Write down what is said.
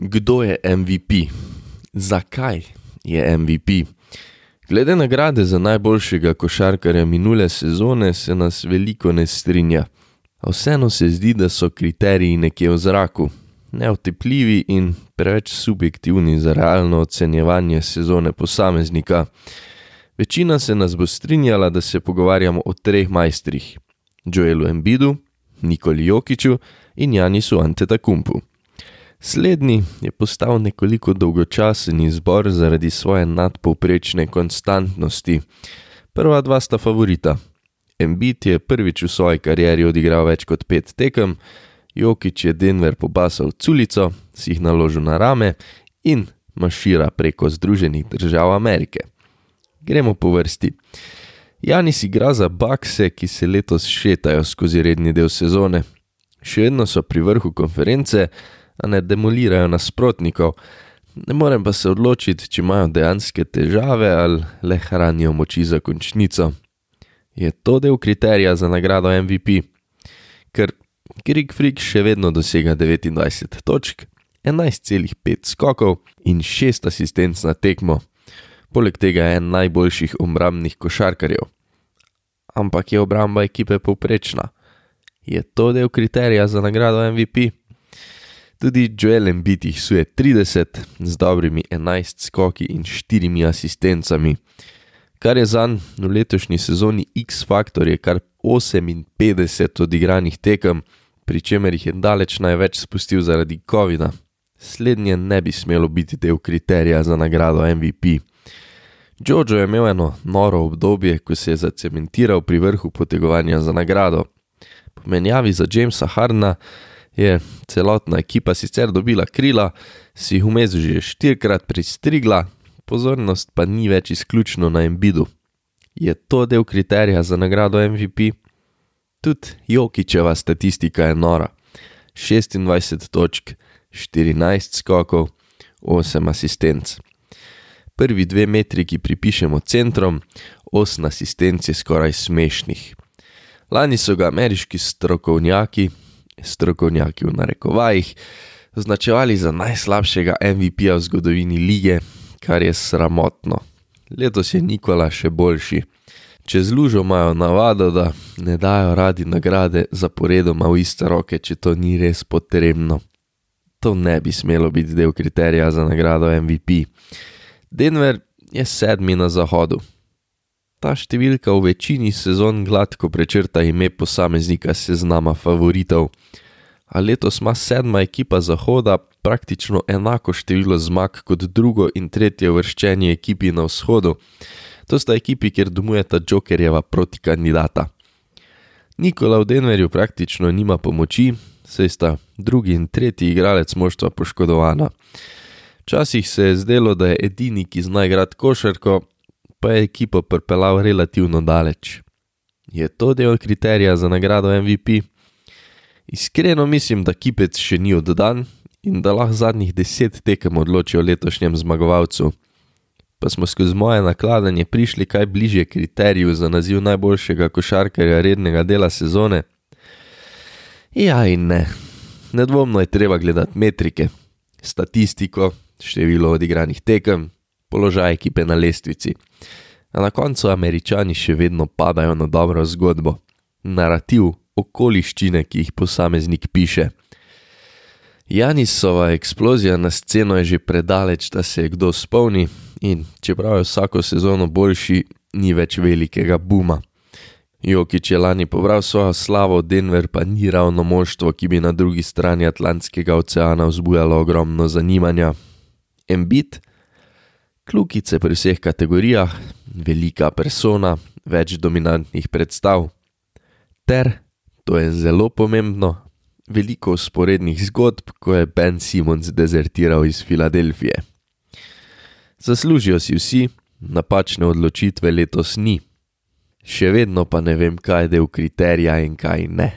Kdo je MVP? Zakaj je MVP? Glede nagrade za najboljšega košarkarja minule sezone se nas veliko ne strinja. A vseeno se zdi, da so kriteriji nekje v zraku, neotepljivi in preveč subjektivni za realno ocenjevanje sezone posameznika. Večina se nas bo strinjala, da se pogovarjamo o treh majstrih: Joelu Embidu, Nikoli Jokiču in Janisu Antetakumpu. Slednji je postal nekoliko dolgočasen izbor zaradi svoje nadpovprečne konstantnosti. Prva dva sta favorita. Embiid je prvič v svoji karieri odigral več kot pet tekem, Jokič je Denver pobasal culico, si jih naložil na rame in mašira preko Združenih držav Amerike. Gremo po vrsti. Janis igra za bakse, ki se letos šetajo skozi redni del sezone. Še vedno so pri vrhu konference, ne demolirajo nasprotnikov. Ne morem pa se odločiti, če imajo dejanske težave ali le hranijo moči za končnico. Je to del kriterija za nagrado MVP? Ker Krik Frik še vedno dosega 29 točk, 11,5 skokov in 6 asistenc na tekmo. Poleg tega je en najboljših obrambnih košarkarjev. Ampak je obramba ekipe povprečna. Je to del kriterija za nagrado MVP? Tudi Joel Embiid jih suje 30 z dobrimi 11 skoki in 4 asistencami. Kar je za njim v letošnji sezoni X-Factor, je kar 58 odigranih tekem, pri čemer jih je daleč največ spustil zaradi COVID-a. Slednje ne bi smelo biti del kriterija za nagrado MVP. Jojo je imel eno noro obdobje, ko se je zacementiral pri vrhu potegovanja za nagrado. Po menjavi za Jamesa Hardna je celotna ekipa sicer dobila krila, si jih vmes že štirikrat pristrigla, pozornost pa ni več izključno na Embidu. Je to del kriterija za nagrado MVP? Tudi Jokičeva statistika je nora. 26 točk, 14 skokov, 8 asistenc. Prvi dve metriki pripišemo centrom, 8 asistenc je skoraj smešnih. Lani so ga ameriški strokovnjaki, strokovnjaki v narekovajih, označevali za najslabšega MVP-ja v zgodovini lige, kar je sramotno. Letos je Nikola še boljši. Čez lužo imajo navado, da ne dajo radi nagrade zaporedoma v iste roke, če to ni res potrebno. To ne bi smelo biti del kriterija za nagrado MVP. Denver je sedmi na zahodu. Ta številka v večini sezon gladko prečrta ime posameznika seznama favoritov. A letos ima sedma ekipa zahoda praktično enako število zmag kot drugo in tretje vrščeni ekipi na vzhodu. To sta ekipi, kjer domujeta Jokerjeva proti kandidata. Nikola v Denverju praktično nima pomoči, saj sta drugi in tretji igralec moštva poškodovana. Včasih se je zdelo, da je edini, ki zna igrati košarko, pa je ekipo pripeljal relativno daleč. Je to del kriterija za nagrado MVP? Iskreno mislim, da kipec še ni oddan in da lahko zadnjih deset tekem odločijo letošnjem zmagovalcu pa smo skozi moje nakladanje prišli kaj bližje kriteriju za naziv najboljšega košarkarja rednega dela sezone. Ja in ne. Nedvomno je treba gledati metrike, statistiko, število odigranih tekem, položaj ekipe na lestvici. A na koncu američani še vedno padajo na dobro zgodbo, narativ, okoliščine, ki jih posameznik piše. Janisova eksplozija na sceno je že predaleč, da se je kdo spomni, in čeprav je vsako sezono boljši, ni več velikega buma. Jokič je lani pobral svojo slavo, Denver pa ni ravno moštvo, ki bi na drugi strani Atlantskega oceana vzbujalo ogromno zanimanja. Embit, klukice pri vseh kategorijah, velika persona, več dominantnih predstav. Ter, to je zelo pomembno, veliko sporednih zgodb, ko je Ben Simons dezertiral iz Filadelfije. Zaslužijo si vsi, napačne odločitve letos ni. Še vedno pa ne vem, kaj je del kriterija in kaj ne.